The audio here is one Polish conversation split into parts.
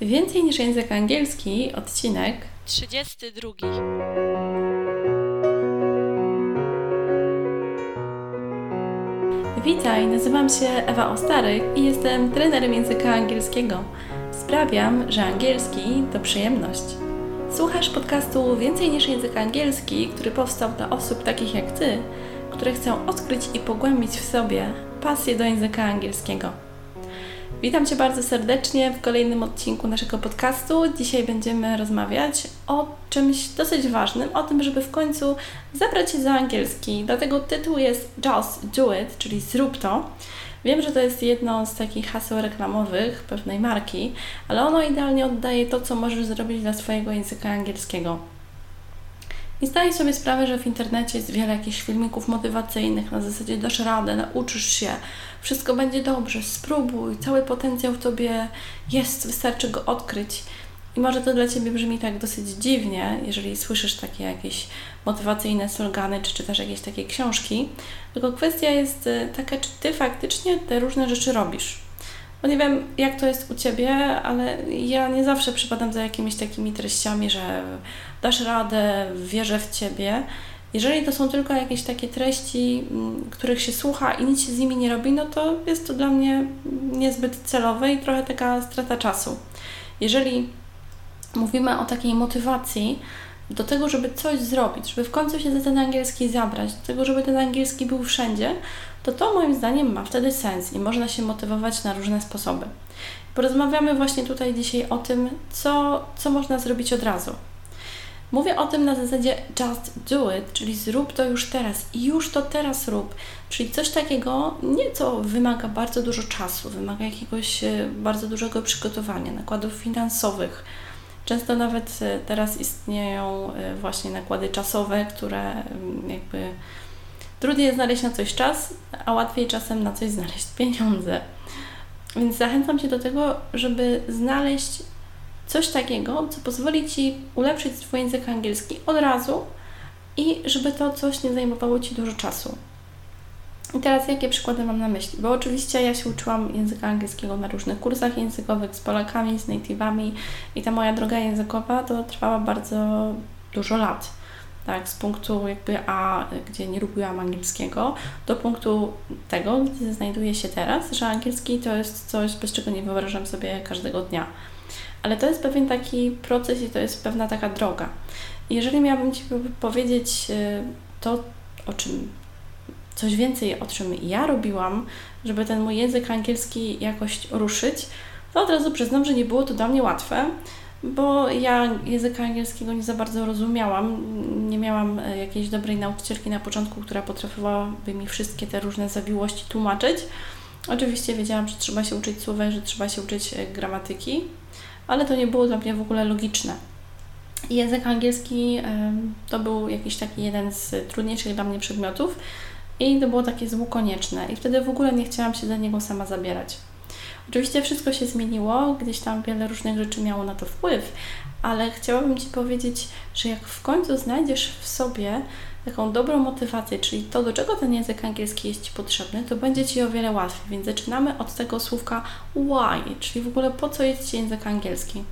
Więcej niż język angielski, odcinek 32. Witaj, nazywam się Ewa Ostaryk i jestem trenerem języka angielskiego. Sprawiam, że angielski to przyjemność. Słuchasz podcastu Więcej niż język angielski, który powstał dla osób takich jak Ty, które chcą odkryć i pogłębić w sobie pasję do języka angielskiego. Witam Cię bardzo serdecznie w kolejnym odcinku naszego podcastu. Dzisiaj będziemy rozmawiać o czymś dosyć ważnym, o tym, żeby w końcu zabrać się za angielski. Dlatego tytuł jest Just Do It, czyli zrób to. Wiem, że to jest jedno z takich haseł reklamowych pewnej marki, ale ono idealnie oddaje to, co możesz zrobić dla swojego języka angielskiego. I zdaj sobie sprawę, że w internecie jest wiele jakichś filmików motywacyjnych na zasadzie dasz radę, nauczysz się, wszystko będzie dobrze, spróbuj, cały potencjał w Tobie jest, wystarczy go odkryć. I może to dla Ciebie brzmi tak dosyć dziwnie, jeżeli słyszysz takie jakieś motywacyjne slogany, czy czytasz jakieś takie książki, tylko kwestia jest y, taka, czy Ty faktycznie te różne rzeczy robisz. Bo nie wiem, jak to jest u Ciebie, ale ja nie zawsze przypadam za jakimiś takimi treściami, że dasz radę, wierzę w Ciebie. Jeżeli to są tylko jakieś takie treści, mm, których się słucha i nic się z nimi nie robi, no to jest to dla mnie niezbyt celowe i trochę taka strata czasu. Jeżeli mówimy o takiej motywacji do tego, żeby coś zrobić, żeby w końcu się za ten angielski zabrać, do tego, żeby ten angielski był wszędzie, to to moim zdaniem ma wtedy sens i można się motywować na różne sposoby. Porozmawiamy właśnie tutaj dzisiaj o tym, co, co można zrobić od razu. Mówię o tym na zasadzie just do it, czyli zrób to już teraz i już to teraz rób. Czyli coś takiego, nie co wymaga bardzo dużo czasu, wymaga jakiegoś e, bardzo dużego przygotowania, nakładów finansowych. Często nawet e, teraz istnieją e, właśnie nakłady czasowe, które mm, jakby trudniej jest znaleźć na coś czas, a łatwiej czasem na coś znaleźć pieniądze. Więc zachęcam Cię do tego, żeby znaleźć coś takiego, co pozwoli Ci ulepszyć swój język angielski od razu i żeby to coś nie zajmowało Ci dużo czasu. I teraz jakie przykłady mam na myśli? Bo oczywiście ja się uczyłam języka angielskiego na różnych kursach językowych z Polakami, z native'ami i ta moja droga językowa to trwała bardzo dużo lat. Tak, z punktu jakby A, gdzie nie lubiłam angielskiego, do punktu tego, gdzie znajduję się teraz, że angielski to jest coś, bez czego nie wyobrażam sobie każdego dnia. Ale to jest pewien taki proces i to jest pewna taka droga. Jeżeli miałabym Ci powiedzieć y, to, o czym coś więcej, o czym ja robiłam, żeby ten mój język angielski jakoś ruszyć, to od razu przyznam, że nie było to dla mnie łatwe, bo ja języka angielskiego nie za bardzo rozumiałam. Nie miałam e, jakiejś dobrej nauczycielki na początku, która potrafiłaby mi wszystkie te różne zawiłości tłumaczyć. Oczywiście wiedziałam, że trzeba się uczyć słówek, że trzeba się uczyć e, gramatyki, ale to nie było dla mnie w ogóle logiczne. Język angielski to był jakiś taki jeden z trudniejszych dla mnie przedmiotów i to było takie zło konieczne. I wtedy w ogóle nie chciałam się za niego sama zabierać. Oczywiście wszystko się zmieniło, gdzieś tam wiele różnych rzeczy miało na to wpływ, ale chciałabym Ci powiedzieć, że jak w końcu znajdziesz w sobie taką dobrą motywację, czyli to, do czego ten język angielski jest Ci potrzebny, to będzie Ci o wiele łatwiej. Więc zaczynamy od tego słówka why, czyli w ogóle po co jest Ci język angielski.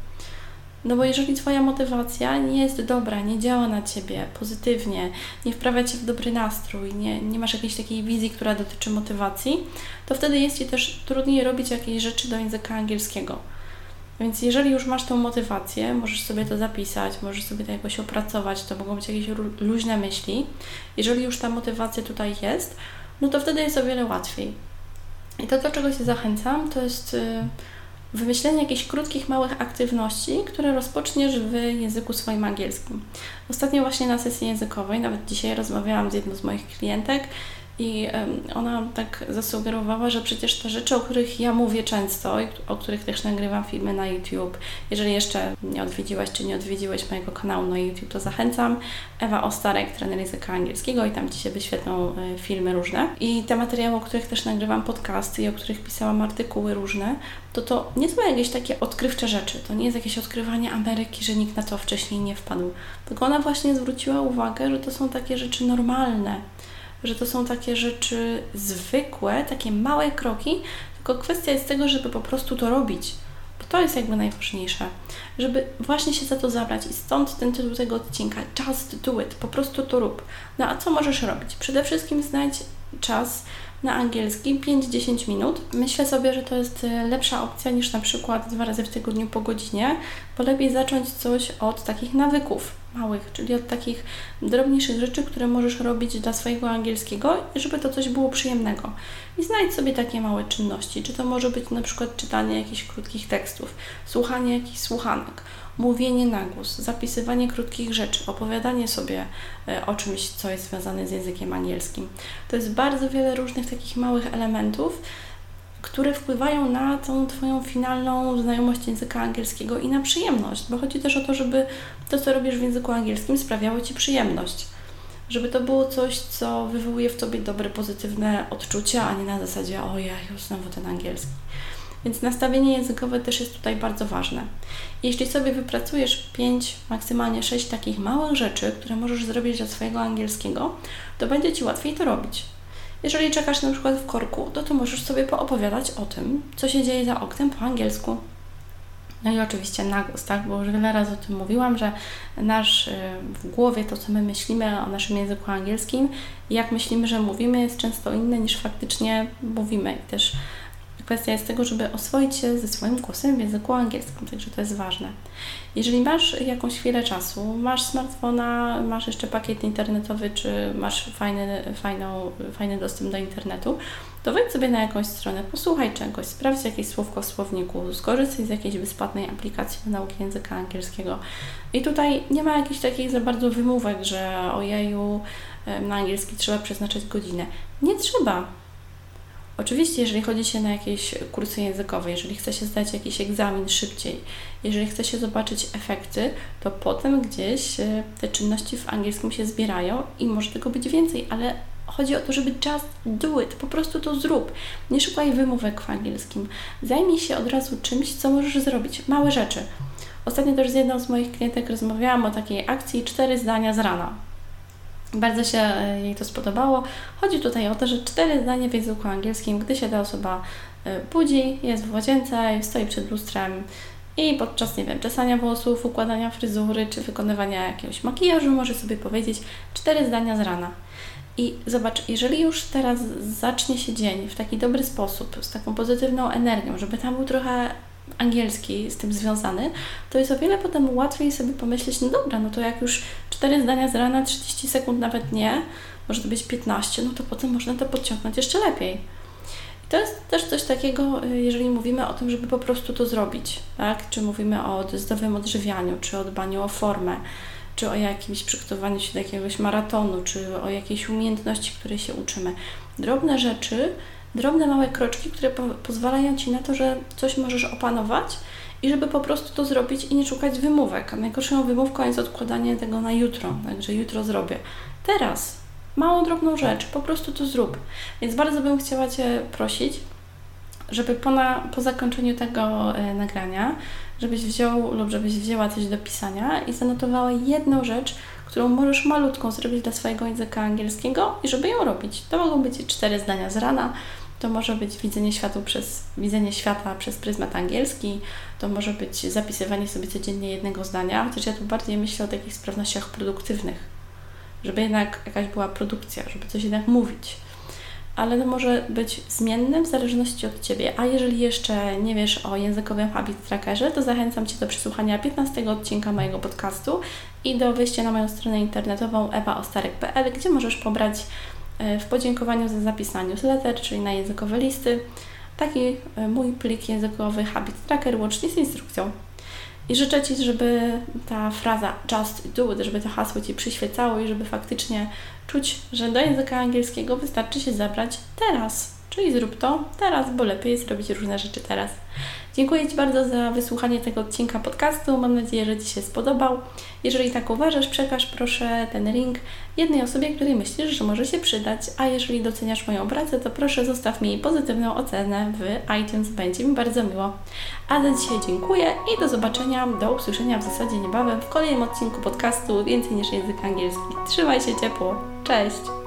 No bo jeżeli Twoja motywacja nie jest dobra, nie działa na Ciebie pozytywnie, nie wprawia Cię w dobry nastrój, nie, nie masz jakiejś takiej wizji, która dotyczy motywacji, to wtedy jest Ci też trudniej robić jakieś rzeczy do języka angielskiego. Więc jeżeli już masz tą motywację, możesz sobie to zapisać, możesz sobie to jakoś opracować, to mogą być jakieś luźne myśli. Jeżeli już ta motywacja tutaj jest, no to wtedy jest o wiele łatwiej. I to, do czego się zachęcam, to jest y, wymyślenie jakichś krótkich, małych aktywności, które rozpoczniesz w języku swoim angielskim. Ostatnio właśnie na sesji językowej, nawet dzisiaj rozmawiałam z jedną z moich klientek i ona tak zasugerowała, że przecież te rzeczy, o których ja mówię często i o których też nagrywam filmy na YouTube, jeżeli jeszcze nie odwiedziłaś czy nie odwiedziłeś mojego kanału na YouTube, to zachęcam. Ewa Ostarek, trener języka angielskiego i tam Ci się wyświetlą e, filmy różne. I te materiały, o których też nagrywam podcasty i o których pisałam artykuły różne, to to nie są jakieś takie odkrywcze rzeczy. To nie jest jakieś odkrywanie Ameryki, że nikt na to wcześniej nie wpadł. Tylko ona właśnie zwróciła uwagę, że to są takie rzeczy normalne że to są takie rzeczy zwykłe, takie małe kroki, tylko kwestia jest tego, żeby po prostu to robić. Bo To jest jakby najważniejsze, żeby właśnie się za to zabrać i stąd ten tytuł tego odcinka Just do it, po prostu to rób. No a co możesz robić? Przede wszystkim znajdź czas na angielski 5-10 minut. Myślę sobie, że to jest e, lepsza opcja niż na przykład dwa razy w tygodniu po godzinie, bo lepiej zacząć coś od takich nawyków małych, czyli od takich drobniejszych rzeczy, które możesz robić dla swojego angielskiego, żeby to coś było przyjemnego. I znajdź sobie takie małe czynności, czy to może być na przykład czytanie jakichś krótkich tekstów, słuchanie jakichś słuchanek, mówienie na głos, zapisywanie krótkich rzeczy, opowiadanie sobie e, o czymś, co jest związane z językiem angielskim. To jest bardzo wiele różnych takich małych elementów, które wpływają na tą Twoją finalną znajomość języka angielskiego i na przyjemność, bo chodzi też o to, żeby to, co robisz w języku angielskim, sprawiało Ci przyjemność. Żeby to było coś, co wywołuje w Tobie dobre, pozytywne odczucia, a nie na zasadzie, o ja już znowu ten angielski. Więc nastawienie językowe też jest tutaj bardzo ważne. Jeśli sobie wypracujesz 5, maksymalnie 6 takich małych rzeczy, które możesz zrobić dla swojego angielskiego, to będzie Ci łatwiej to robić. Jeżeli czekasz na przykład w korku, to, możesz sobie poopowiadać o tym, co się dzieje za oknem po angielsku. No i oczywiście na głos, tak? Bo już wiele razy o tym mówiłam, że nasz y, w głowie to, co my myślimy o naszym języku angielskim, jak myślimy, że mówimy, jest często inne niż faktycznie mówimy. I też Kwestia jest tego, żeby oswoić się ze swoim głosem w języku angielskim, także to jest ważne. Jeżeli masz jakąś chwilę czasu, masz smartfona, masz jeszcze pakiet internetowy, czy masz fajny, fajną, fajny dostęp do internetu, to wejdź sobie na jakąś stronę, posłuchaj czegoś, sprawdź jakieś słówko w słowniku, skorzystaj z jakiejś bezpłatnej aplikacji do nauki języka angielskiego. I tutaj nie ma jakichś takich za bardzo wymówek, że ojeju, na angielski trzeba przeznaczać godzinę. Nie trzeba. Oczywiście, jeżeli chodzi się na jakieś kursy językowe, jeżeli chce się zdać jakiś egzamin szybciej, jeżeli chce się zobaczyć efekty, to potem gdzieś e, te czynności w angielskim się zbierają i może tego być więcej, ale chodzi o to, żeby just do it, po prostu to zrób. Nie szukaj wymówek w angielskim. Zajmij się od razu czymś, co możesz zrobić. Małe rzeczy. Ostatnio też z jedną z moich klientek rozmawiałam o takiej akcji cztery zdania z rana. Bardzo się e, jej to spodobało. Chodzi tutaj o to, że cztery zdania w języku angielskim, gdy się ta osoba e, budzi, jest w łazience, stoi przed lustrem i podczas, nie wiem, czesania włosów, układania fryzury czy wykonywania jakiegoś makijażu może sobie powiedzieć cztery zdania z rana. I zobacz, jeżeli już teraz zacznie się dzień w taki dobry sposób, z taką pozytywną energią, żeby tam był trochę angielski z tym związany, to jest o wiele potem łatwiej sobie pomyśleć, no dobra, no to jak już cztery zdania z rana, 30 sekund nawet nie, może to być 15, no to potem można to podciągnąć jeszcze lepiej. I to jest też coś takiego, y, jeżeli mówimy o tym, żeby po prostu to zrobić, tak? Czy mówimy o zdrowym odżywianiu, czy o dbaniu o formę, czy o jakimś przygotowaniu się do jakiegoś maratonu, czy o jakiejś umiejętności, której się uczymy. Drobne rzeczy, drobne, małe kroczki, które po pozwalają Ci na to, że coś możesz opanować i żeby po prostu to zrobić i nie szukać wymówek. A najgorszą wymówką jest odkładanie tego na jutro, także jutro zrobię. Teraz, małą, drobną rzecz, po prostu to zrób. Więc bardzo bym chciała Cię prosić, żeby po, na, po zakończeniu tego e, nagrania, żebyś wziął lub żebyś wzięła coś do pisania i zanotowała jedną rzecz, którą możesz malutką zrobić dla swojego języka angielskiego i żeby ją robić. To mogą być cztery zdania z rana, to może być widzenie, światu przez, widzenie świata przez pryzmat angielski, to może być zapisywanie sobie codziennie jednego zdania, chociaż ja tu bardziej myślę o takich sprawnościach produktywnych, żeby jednak jakaś była produkcja, żeby coś jednak mówić. Ale to może być zmienne w zależności od Ciebie. A jeżeli jeszcze nie wiesz o językowym Habit Trackerze, to zachęcam Cię do przesłuchania 15 odcinka mojego podcastu i do wejścia na moją stronę internetową ewaostarek.pl, gdzie możesz pobrać w podziękowaniu za zapis newsletter, czyli na językowe listy, taki e, mój plik językowy Habit Tracker łącznie z instrukcją. I życzę Ci, żeby ta fraza just do it, żeby to hasło Ci przyświecało i żeby faktycznie czuć, że do języka angielskiego wystarczy się zabrać teraz. Czyli zrób to teraz, bo lepiej jest robić różne rzeczy teraz. Dziękuję Ci bardzo za wysłuchanie tego odcinka podcastu. Mam nadzieję, że Ci się spodobał. Jeżeli tak uważasz, przekaż proszę ten link jednej osobie, której myślisz, że może się przydać. A jeżeli doceniasz moją pracę, to proszę zostaw mi pozytywną ocenę w iTunes. Będzie mi bardzo miło. A za dzisiaj dziękuję i do zobaczenia, do usłyszenia w zasadzie niebawem w kolejnym odcinku podcastu Więcej niż język angielski. Trzymaj się ciepło. Cześć!